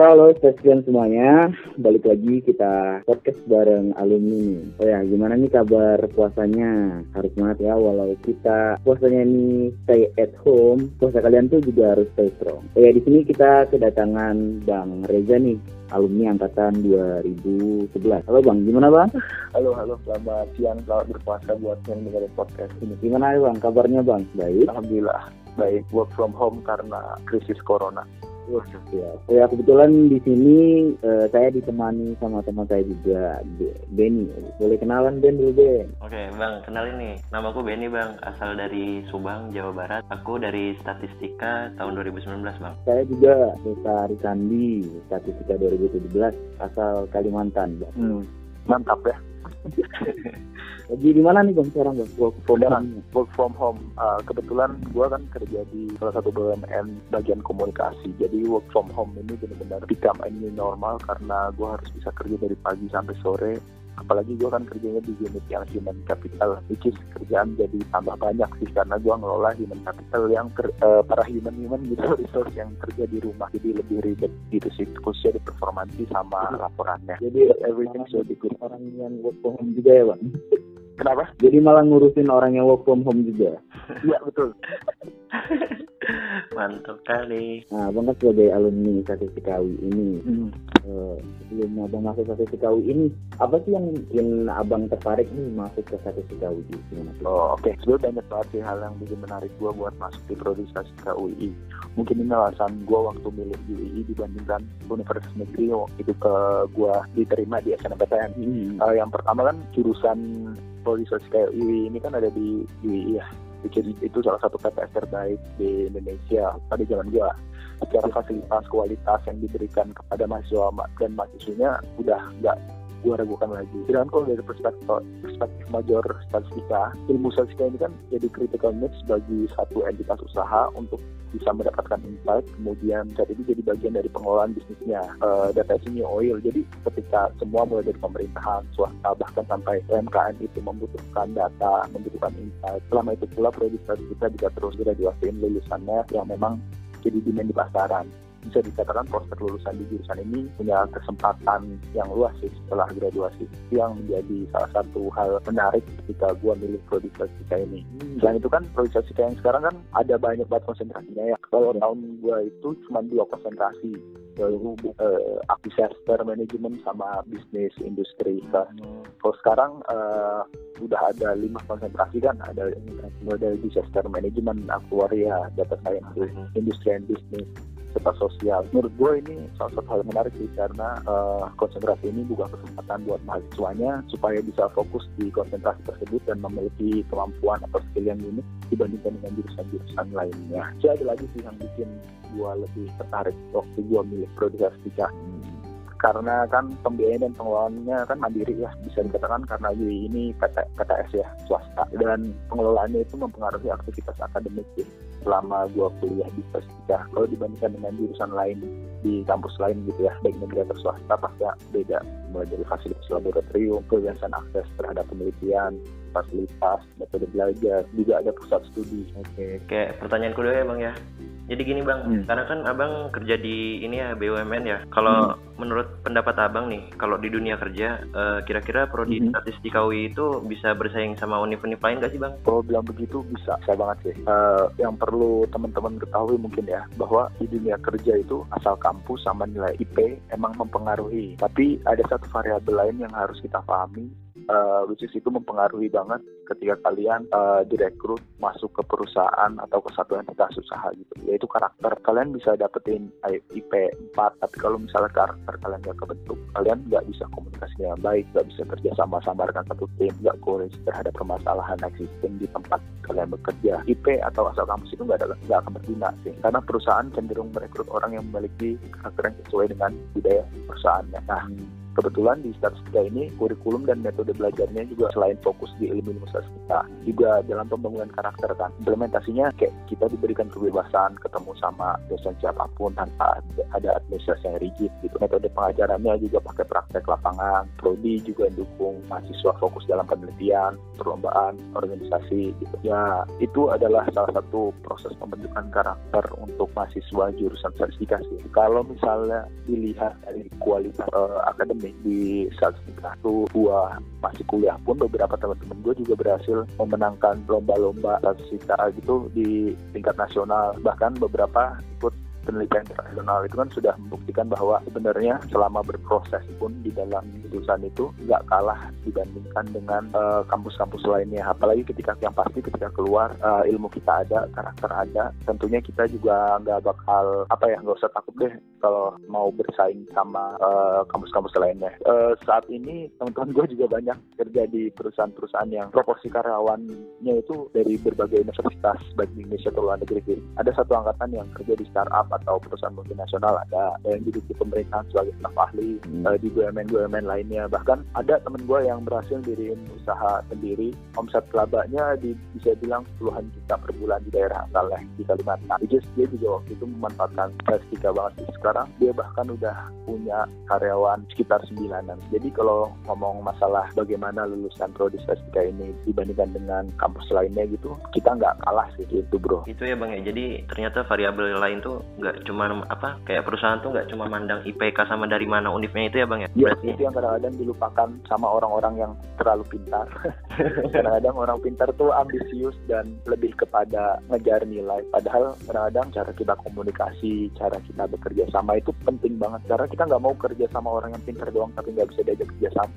Halo, halo, sekalian semuanya. Balik lagi kita podcast bareng alumni nih. Oh ya, gimana nih kabar puasanya? Harus semangat ya, walau kita puasanya ini stay at home, puasa kalian tuh juga harus stay strong. Oh ya, di sini kita kedatangan Bang Reza nih, alumni angkatan 2011. Halo Bang, gimana Bang? Halo, halo, selamat siang, selamat berpuasa buat yang dengerin podcast ini. Gimana Bang, kabarnya Bang? Baik? Alhamdulillah, baik. Work from home karena krisis corona. Wah, siap. Oh ya, kebetulan di sini uh, saya ditemani sama teman saya juga, Benny. Boleh kenalan Ben dulu, Ben? Oke, Bang, kenalin nih. Nama aku Benny, Bang. Asal dari Subang, Jawa Barat. Aku dari Statistika tahun 2019, Bang. Saya juga Desa Risandi, Statistika 2017, asal Kalimantan, Bang. Hmm, mantap ya. Lagi di mana nih bang sekarang bang? Work from home. Work from home. Uh, kebetulan gue kan kerja di salah satu BUMN bagian komunikasi. Jadi work from home ini benar-benar become a new normal karena gue harus bisa kerja dari pagi sampai sore apalagi gue kan kerjanya di unit yang human capital which is kerjaan jadi tambah banyak sih karena gue ngelola human capital yang ter, uh, para human human gitu resource yang kerja di rumah jadi lebih ribet gitu sih khususnya di performansi sama laporannya. jadi everything should be good. Orang yang work from home juga ya bang? Kenapa? Jadi malah ngurusin orang yang work from home juga? Iya betul Mantap kali. Nah, abang kan sebagai alumni statistika UI ini, hmm. uh, sebelum abang masuk statistika UI ini, apa sih yang bikin abang tertarik nih masuk ke statistika UI? Gimana sih? Oh, oke. Okay. Sebenarnya banyak banget sih hal yang bikin menarik gue buat masuk di prodi statistika UI. Mungkin ini alasan gue waktu milih di UI dibandingkan universitas negeri itu ke gue diterima di SNMPTN. Hmm. Uh, yang pertama kan jurusan prodi statistika UI ini kan ada di UI ya bikin itu salah satu PTS terbaik di Indonesia pada zaman gua. Secara fasilitas kualitas yang diberikan kepada mahasiswa dan mahasiswanya udah nggak gue ragukan lagi. Sedangkan kalau dari perspektif, perspektif major statistika, ilmu statistika ini kan jadi critical needs bagi satu entitas usaha untuk bisa mendapatkan insight, kemudian saat itu jadi bagian dari pengelolaan bisnisnya. Uh, data ini oil, jadi ketika semua mulai dari pemerintahan, swasta, bahkan sampai UMKM itu membutuhkan data, membutuhkan insight. Selama itu pula prodi statistika juga terus graduasiin lulusannya yang memang jadi demand di pasaran bisa dikatakan prospek lulusan di jurusan ini punya kesempatan yang luas sih setelah graduasi yang menjadi salah satu hal menarik ketika gue milih prodi statistika ini hmm. selain itu kan prodi statistika yang sekarang kan ada banyak banget konsentrasinya ya kalau tahun gue itu cuma dua konsentrasi yaitu uh, disaster management sama bisnis industri hmm. kalau sekarang uh, udah ada lima konsentrasi kan ada model disaster management aktuaria data science hmm. industri and business serta sosial. Menurut gue ini salah satu hal menarik sih karena uh, konsentrasi ini buka kesempatan buat mahasiswanya supaya bisa fokus di konsentrasi tersebut dan memiliki kemampuan atau skill yang unik dibandingkan dengan jurusan-jurusan lainnya. Jadi ada lagi sih yang bikin gue lebih tertarik waktu gue milih prodi tiga karena kan pembiayaan dan pengelolaannya kan mandiri ya bisa dikatakan karena UI ini PT, PTS ya swasta dan pengelolaannya itu mempengaruhi aktivitas akademik ya selama gua kuliah di Perstika kalau dibandingkan dengan jurusan lain di kampus lain gitu ya baik negeri atau swasta pasti beda. Mulai dari fasilitas laboratorium kebebasan akses terhadap penelitian fasilitas metode belajar juga ada pusat studi oke kayak pertanyaan kedua ya bang ya jadi gini bang, hmm. karena kan abang kerja di ini ya BUMN ya. Kalau hmm. menurut pendapat abang nih, kalau di dunia kerja, uh, kira-kira prodi hmm. statistika UI itu bisa bersaing sama univ-univ lain gak sih bang? Kalau bilang begitu bisa, bisa banget sih. Uh, yang perlu teman-teman ketahui mungkin ya, bahwa di dunia kerja itu asal kampus sama nilai IP emang mempengaruhi. Tapi ada satu variabel lain yang harus kita pahami, uh, which is itu mempengaruhi banget ketika kalian uh, direkrut masuk ke perusahaan atau ke satu entitas usaha gitu. Yaitu karakter. Kalian bisa dapetin IP 4 tapi kalau misalnya karakter kalian gak kebentuk kalian nggak bisa komunikasi dengan baik nggak bisa kerja sama-sama dengan satu tim nggak koreksi terhadap permasalahan existing di tempat kalian bekerja. IP atau asal kampus itu nggak akan berguna sih. Karena perusahaan cenderung merekrut orang yang memiliki karakter yang sesuai dengan budaya perusahaannya. Nah kebetulan di statistika ini kurikulum dan metode belajarnya juga selain fokus di ilmu ilmu statistika juga dalam pembangunan karakter kan. Implementasinya kayak kita diberikan kebebasan ketemu sama dosen siapa pun tanpa ada administrasi yang rigid gitu. Metode pengajarannya juga pakai praktek lapangan. Prodi juga dukung mahasiswa fokus dalam penelitian perlombaan organisasi gitu. Ya itu adalah salah satu proses pembentukan karakter untuk mahasiswa jurusan statistika sih kalau misalnya dilihat dari kualitas uh, akademik di statistika itu gua masih kuliah pun beberapa teman-teman gue juga berhasil memenangkan lomba-lomba statistika gitu di tingkat nasional. Bahkan beberapa ikut penelitian internasional itu kan sudah membuktikan bahwa sebenarnya selama berproses pun di dalam jurusan itu nggak kalah dibandingkan dengan uh, kampus-kampus lainnya. Apalagi ketika yang pasti ketika keluar uh, ilmu kita ada karakter ada tentunya kita juga nggak bakal apa ya nggak usah takut deh kalau mau bersaing sama uh, kampus-kampus lainnya. Uh, saat ini teman-teman gue juga banyak kerja di perusahaan-perusahaan yang proporsi karyawannya itu dari berbagai universitas baik di Indonesia atau luar negeri. Ada satu angkatan yang kerja di startup atau perusahaan multinasional ada, ada yang duduk di pemerintahan sebagai staf ahli hmm. uh, di BUMN BUMN lainnya. Bahkan ada temen gue yang berhasil diriin usaha sendiri. Omset labanya di, bisa bilang puluhan juta per bulan di daerah asalnya di Kalimantan. Just dia juga waktu itu memanfaatkan statistika banget. Sih sekarang dia bahkan udah punya karyawan sekitar sembilanan. Jadi kalau ngomong masalah bagaimana lulusan prodi statistika ini dibandingkan dengan kampus lainnya gitu kita nggak kalah sih gitu bro. Itu ya bang ya. Jadi ternyata variabel lain tuh nggak cuma apa kayak perusahaan tuh nggak cuma mandang IPK sama dari mana univnya itu ya bang ya? Iya itu yang kadang-kadang dilupakan sama orang-orang yang terlalu pintar. kadang-kadang orang pintar tuh ambisius dan lebih kepada ngejar nilai. Padahal kadang-kadang cara kita komunikasi, cara kita bekerja sama itu penting banget. Karena kita nggak mau kerja sama orang yang pintar doang tapi nggak bisa diajak kerja sama.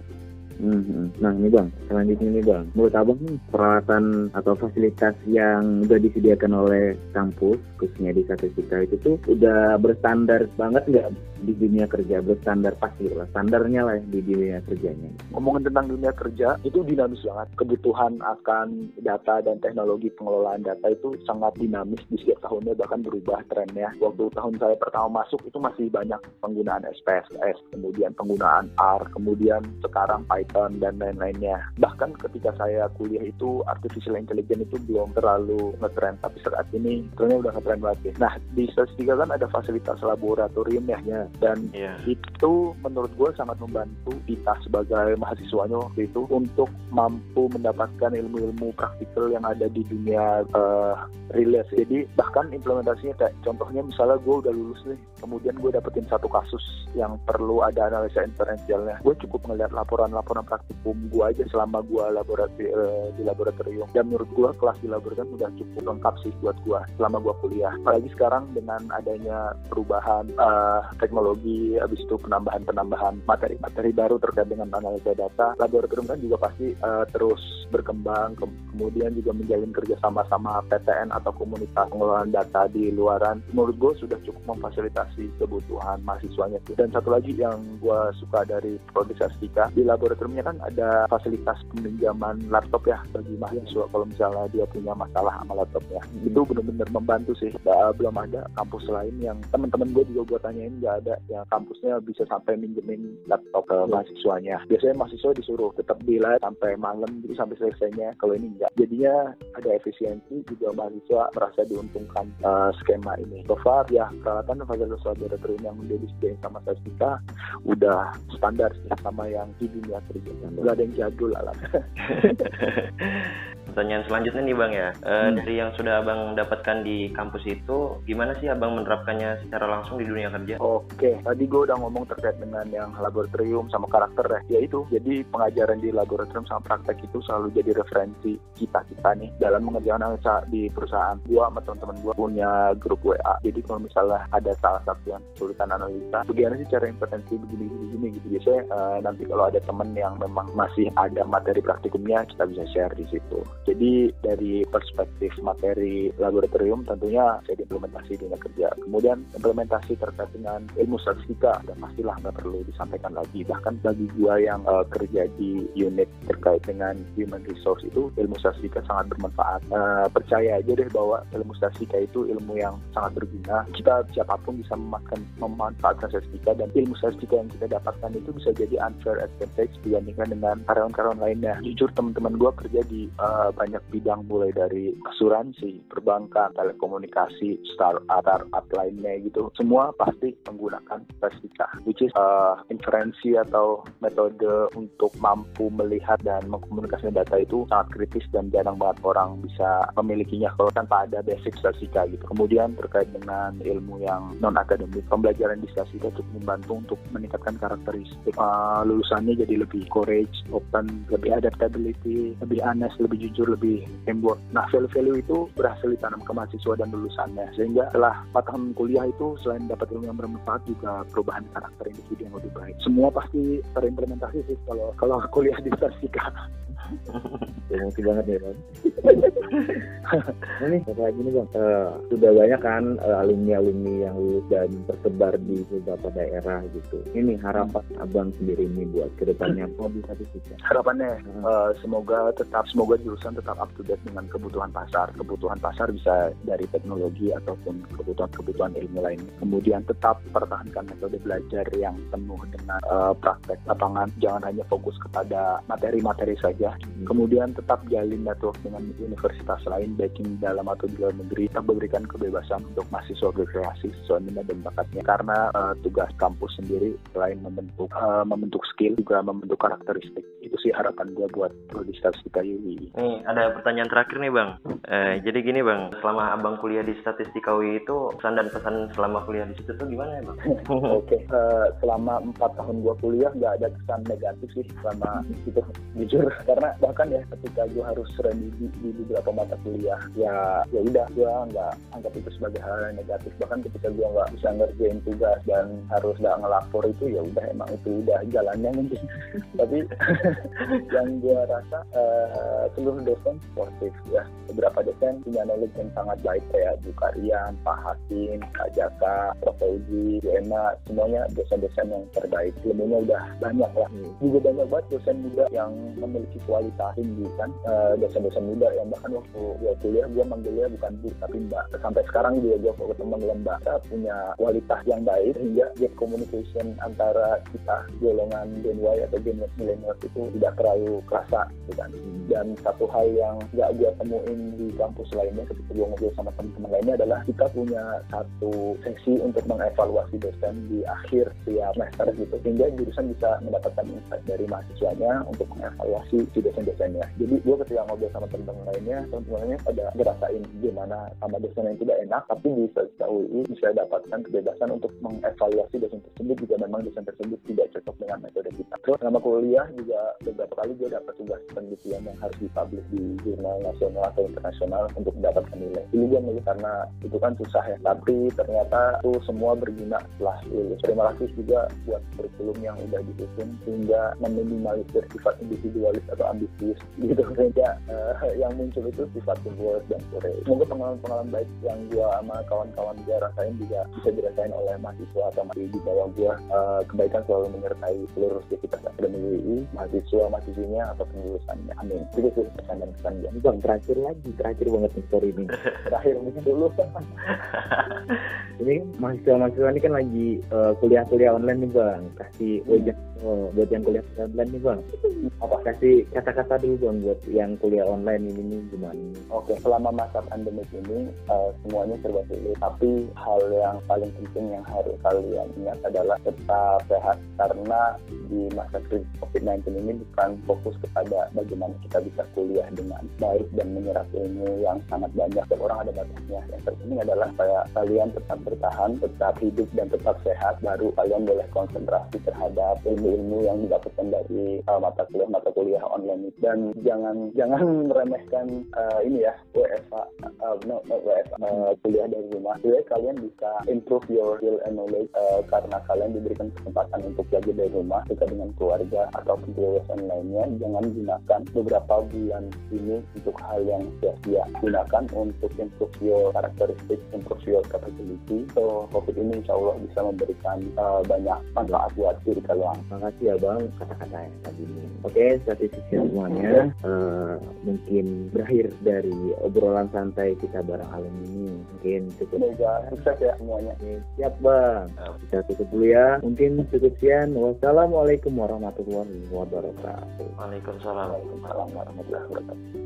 Hmm, nah ini bang, selanjutnya ini bang, menurut abang nih peralatan atau fasilitas yang udah disediakan oleh kampus khususnya di statistika itu tuh udah berstandar banget nggak di dunia kerja berstandar pasti lah standarnya lah di dunia kerjanya. Ngomongin tentang dunia kerja itu dinamis banget. Kebutuhan akan data dan teknologi pengelolaan data itu sangat dinamis di setiap tahunnya bahkan berubah trennya. Waktu tahun saya pertama masuk itu masih banyak penggunaan SPSS kemudian penggunaan R kemudian sekarang Python dan lain-lainnya. Bahkan ketika saya kuliah itu artificial intelligence itu belum terlalu ngetrend tapi saat ini ternyata udah ngetrend banget nah di statistika kan ada fasilitas laboratorium ya dan yeah. itu menurut gue sangat membantu kita sebagai mahasiswanya waktu itu untuk mampu mendapatkan ilmu-ilmu praktikal yang ada di dunia uh, relate jadi bahkan implementasinya kayak contohnya misalnya gue udah lulus nih kemudian gue dapetin satu kasus yang perlu ada analisa inferensialnya. Gue cukup ngeliat laporan-laporan praktikum gue aja selama gue laboratori uh, di laboratorium. Dan menurut gue kelas di laboratorium udah cukup lengkap sih buat gue selama gue kuliah. Apalagi sekarang dengan adanya perubahan uh, teknologi teknologi, habis itu penambahan-penambahan materi-materi baru terkait dengan analisa data. Laboratorium kan juga pasti uh, terus berkembang, ke kemudian juga menjalin kerjasama sama PTN atau komunitas pengelolaan data di luaran. Menurut gue sudah cukup memfasilitasi kebutuhan mahasiswanya. Dan satu lagi yang gue suka dari prodi statistika, di laboratoriumnya kan ada fasilitas peminjaman laptop ya bagi mahasiswa kalau misalnya dia punya masalah sama laptopnya. Itu benar-benar membantu sih. belum ada kampus lain yang teman-teman gue juga gue tanyain nggak ada ada yang kampusnya bisa sampai minjemin laptop ke mahasiswanya. Biasanya mahasiswa disuruh tetap di sampai malam gitu sampai selesainya. Kalau ini enggak. Jadinya ada efisiensi juga mahasiswa merasa diuntungkan uh, skema ini. So far ya peralatan fasilitas laboratorium yang udah disediain sama Statistika udah standar sih sama yang di dunia kerja. Gak ada yang jadul alat. Pertanyaan selanjutnya nih Bang ya, e, hmm. dari yang sudah Abang dapatkan di kampus itu, gimana sih Abang menerapkannya secara langsung di dunia kerja? Oke, tadi gue udah ngomong terkait dengan yang laboratorium sama karakter ya, ya itu. Jadi pengajaran di laboratorium sama praktek itu selalu jadi referensi kita-kita nih dalam mengerjakan analisa di perusahaan. Gue sama teman-teman gue punya grup WA, jadi kalau misalnya ada salah satu yang kesulitan analisa, bagaimana sih cara impetensi begini-begini gitu. Biasanya uh, nanti kalau ada temen yang memang masih ada materi praktikumnya, kita bisa share di situ. Jadi dari perspektif materi laboratorium tentunya saya implementasi di kerja. Kemudian implementasi terkait dengan ilmu statistika dan pastilah nggak perlu disampaikan lagi. Bahkan bagi gua yang uh, kerja di unit terkait dengan human resource itu ilmu statistika sangat bermanfaat. Uh, percaya aja deh bahwa ilmu statistika itu ilmu yang sangat berguna. Kita siapa pun bisa memakan, memanfaatkan statistika dan ilmu statistika yang kita dapatkan itu bisa jadi unfair advantage dibandingkan dengan karyawan-karyawan lainnya. Jujur teman-teman gue kerja di uh, banyak bidang mulai dari asuransi, perbankan, telekomunikasi, startup, lainnya gitu. Semua pasti menggunakan statistika, which is uh, inferensi atau metode untuk mampu melihat dan mengkomunikasikan data itu sangat kritis dan jarang banget orang bisa memilikinya kalau tanpa ada basic statistika gitu. Kemudian terkait dengan ilmu yang non akademik, pembelajaran di statistika cukup membantu untuk meningkatkan karakteristik uh, lulusannya jadi lebih courage, open, lebih adaptability, lebih honest, lebih jujur, lebih teamwork. Nah, value-value itu berhasil ditanam ke mahasiswa dan lulusannya. Sehingga setelah 4 tahun kuliah itu selain dapat ilmu yang bermanfaat juga perubahan karakter individu yang lebih baik. Semua pasti terimplementasi sih kalau kalau kuliah di statistika. Emosi banget ya bang. ini kayak gini bang, uh, sudah banyak kan uh, alumni-alumni yang lulus dan tersebar di beberapa daerah gitu. Ini harapan hmm. abang sendiri ini buat ke depannya apa di statistika? Harapannya hmm. uh, semoga tetap semoga jurusan tetap up to date dengan kebutuhan pasar. Kebutuhan pasar bisa dari teknologi ataupun kebutuhan-kebutuhan ilmu lain. Kemudian tetap pertahankan metode belajar yang penuh dengan uh, praktek lapangan. Jangan hanya fokus kepada materi-materi saja Hmm. Kemudian tetap jalin network dengan universitas lain, baik di dalam atau di luar negeri, tetap memberikan kebebasan untuk mahasiswa berkreasi sesuai minat dan bakatnya. Karena uh, tugas kampus sendiri selain membentuk uh, membentuk skill juga membentuk karakteristik. Itu sih harapan gue buat statistika UI. Nih ada pertanyaan terakhir nih bang. Eh, jadi gini bang, selama abang kuliah di statistika UI itu pesan dan pesan selama kuliah di situ tuh gimana ya bang? Oke, okay. uh, eh, selama empat tahun gue kuliah nggak ada kesan negatif sih selama itu jujur karena bahkan ya ketika gue harus remedi di beberapa mata kuliah ya ya udah gue nggak anggap itu sebagai hal yang negatif bahkan ketika gue nggak bisa ngerjain tugas dan harus nggak ngelapor itu ya udah emang itu udah jalannya mungkin tapi yang gue rasa uh, seluruh dosen sportif ya. Beberapa dosen punya knowledge yang sangat baik kayak Bu Karian, Pak Hakim, Kak Jaka, Prof. Uji, Bu Emma semuanya dosen-dosen yang terbaik. Ilmunya udah banyak lah. Juga banyak banget dosen muda yang memiliki kualitas tinggi kan. Uh, dosen-dosen muda yang bahkan waktu gue kuliah gue manggilnya bukan bu tapi mbak. Sampai sekarang juga gue kalau ketemu dengan mbak. Punya kualitas yang baik sehingga gap communication antara kita golongan Gen Y atau Gen millennials itu tidak terlalu kerasa gitu. Kan dan satu hal yang gak gue temuin di kampus lainnya ketika gue ngobrol sama teman-teman lainnya adalah kita punya satu sesi untuk mengevaluasi dosen di akhir setiap semester gitu. Sehingga jurusan bisa mendapatkan insight dari mahasiswanya untuk mengevaluasi si dosen-dosennya. Jadi gue ketika ngobrol sama teman-teman lainnya teman-temannya pada ngerasain gimana sama dosen yang tidak enak tapi di UI bisa dapatkan kebebasan untuk mengevaluasi dosen tersebut jika memang dosen tersebut tidak cocok dengan metode kita. Terus selama kuliah juga beberapa kali gue dapat tugas penelitian yang harus dipublish di jurnal nasional atau internasional untuk mendapatkan nilai. Ini gue milih karena itu kan susah ya. Tapi ternyata itu semua berguna setelah lulus. Terima kasih juga buat kurikulum yang udah disusun sehingga meminimalisir sifat individualis atau ambisius gitu. Sehingga uh, yang muncul itu sifat teamwork dan sore semoga pengalaman-pengalaman baik yang gue sama kawan-kawan gue rasain juga bisa dirasain oleh mahasiswa atau masih di bawah gue uh, kebaikan selalu menyertai seluruh aktivitas akademi UI mahasiswa mahasiswinya atau penjurusannya amin. Itu sih pesan dan pesan gue bang terakhir lagi terakhir banget nih story ini. Terakhir mungkin dulu. Ini mahasiswa-mahasiswa ini kan lagi uh, kuliah-kuliah online nih bang. Kasih wajah hmm. Oh, buat yang kuliah online nih bang apa kasih kata-kata dulu bang buat yang kuliah online ini nih gimana? Oke, selama masa pandemi ini uh, semuanya serba sulit. Tapi hal yang paling penting yang harus kalian ingat adalah tetap sehat karena di masa krisis COVID-19 ini bukan fokus kepada bagaimana kita bisa kuliah dengan baik dan menyerap ilmu yang sangat banyak. Setiap orang ada batasnya. Yang terpenting adalah supaya kalian tetap bertahan, tetap hidup dan tetap sehat. Baru kalian boleh konsentrasi terhadap ilmu ilmu yang didapatkan dari uh, mata kuliah mata kuliah online dan jangan jangan meremehkan uh, ini ya WFA uh, no, no WFA uh, kuliah dari rumah. Jadi kalian bisa improve your skill and knowledge uh, karena kalian diberikan kesempatan untuk belajar dari rumah juga dengan keluarga ataupun kegiatan lainnya. Jangan gunakan beberapa bulan ini untuk hal yang sia-sia. Gunakan untuk improve your karakteristik improve your capability. So covid ini insya Allah bisa memberikan uh, banyak manfaat buat diri kalian makasih ya bang kata-kata yang tadi ini. Oke statistiknya semuanya uh, mungkin berakhir dari obrolan santai kita bareng alam ini. Mungkin cukup semoga sukses ya semuanya. Oke, siap bang. Kita tutup dulu ya. Mungkin cukup sekian. Wassalamualaikum warahmatullahi wabarakatuh. Waalaikumsalam. Waalaikumsalam warahmatullahi wabarakatuh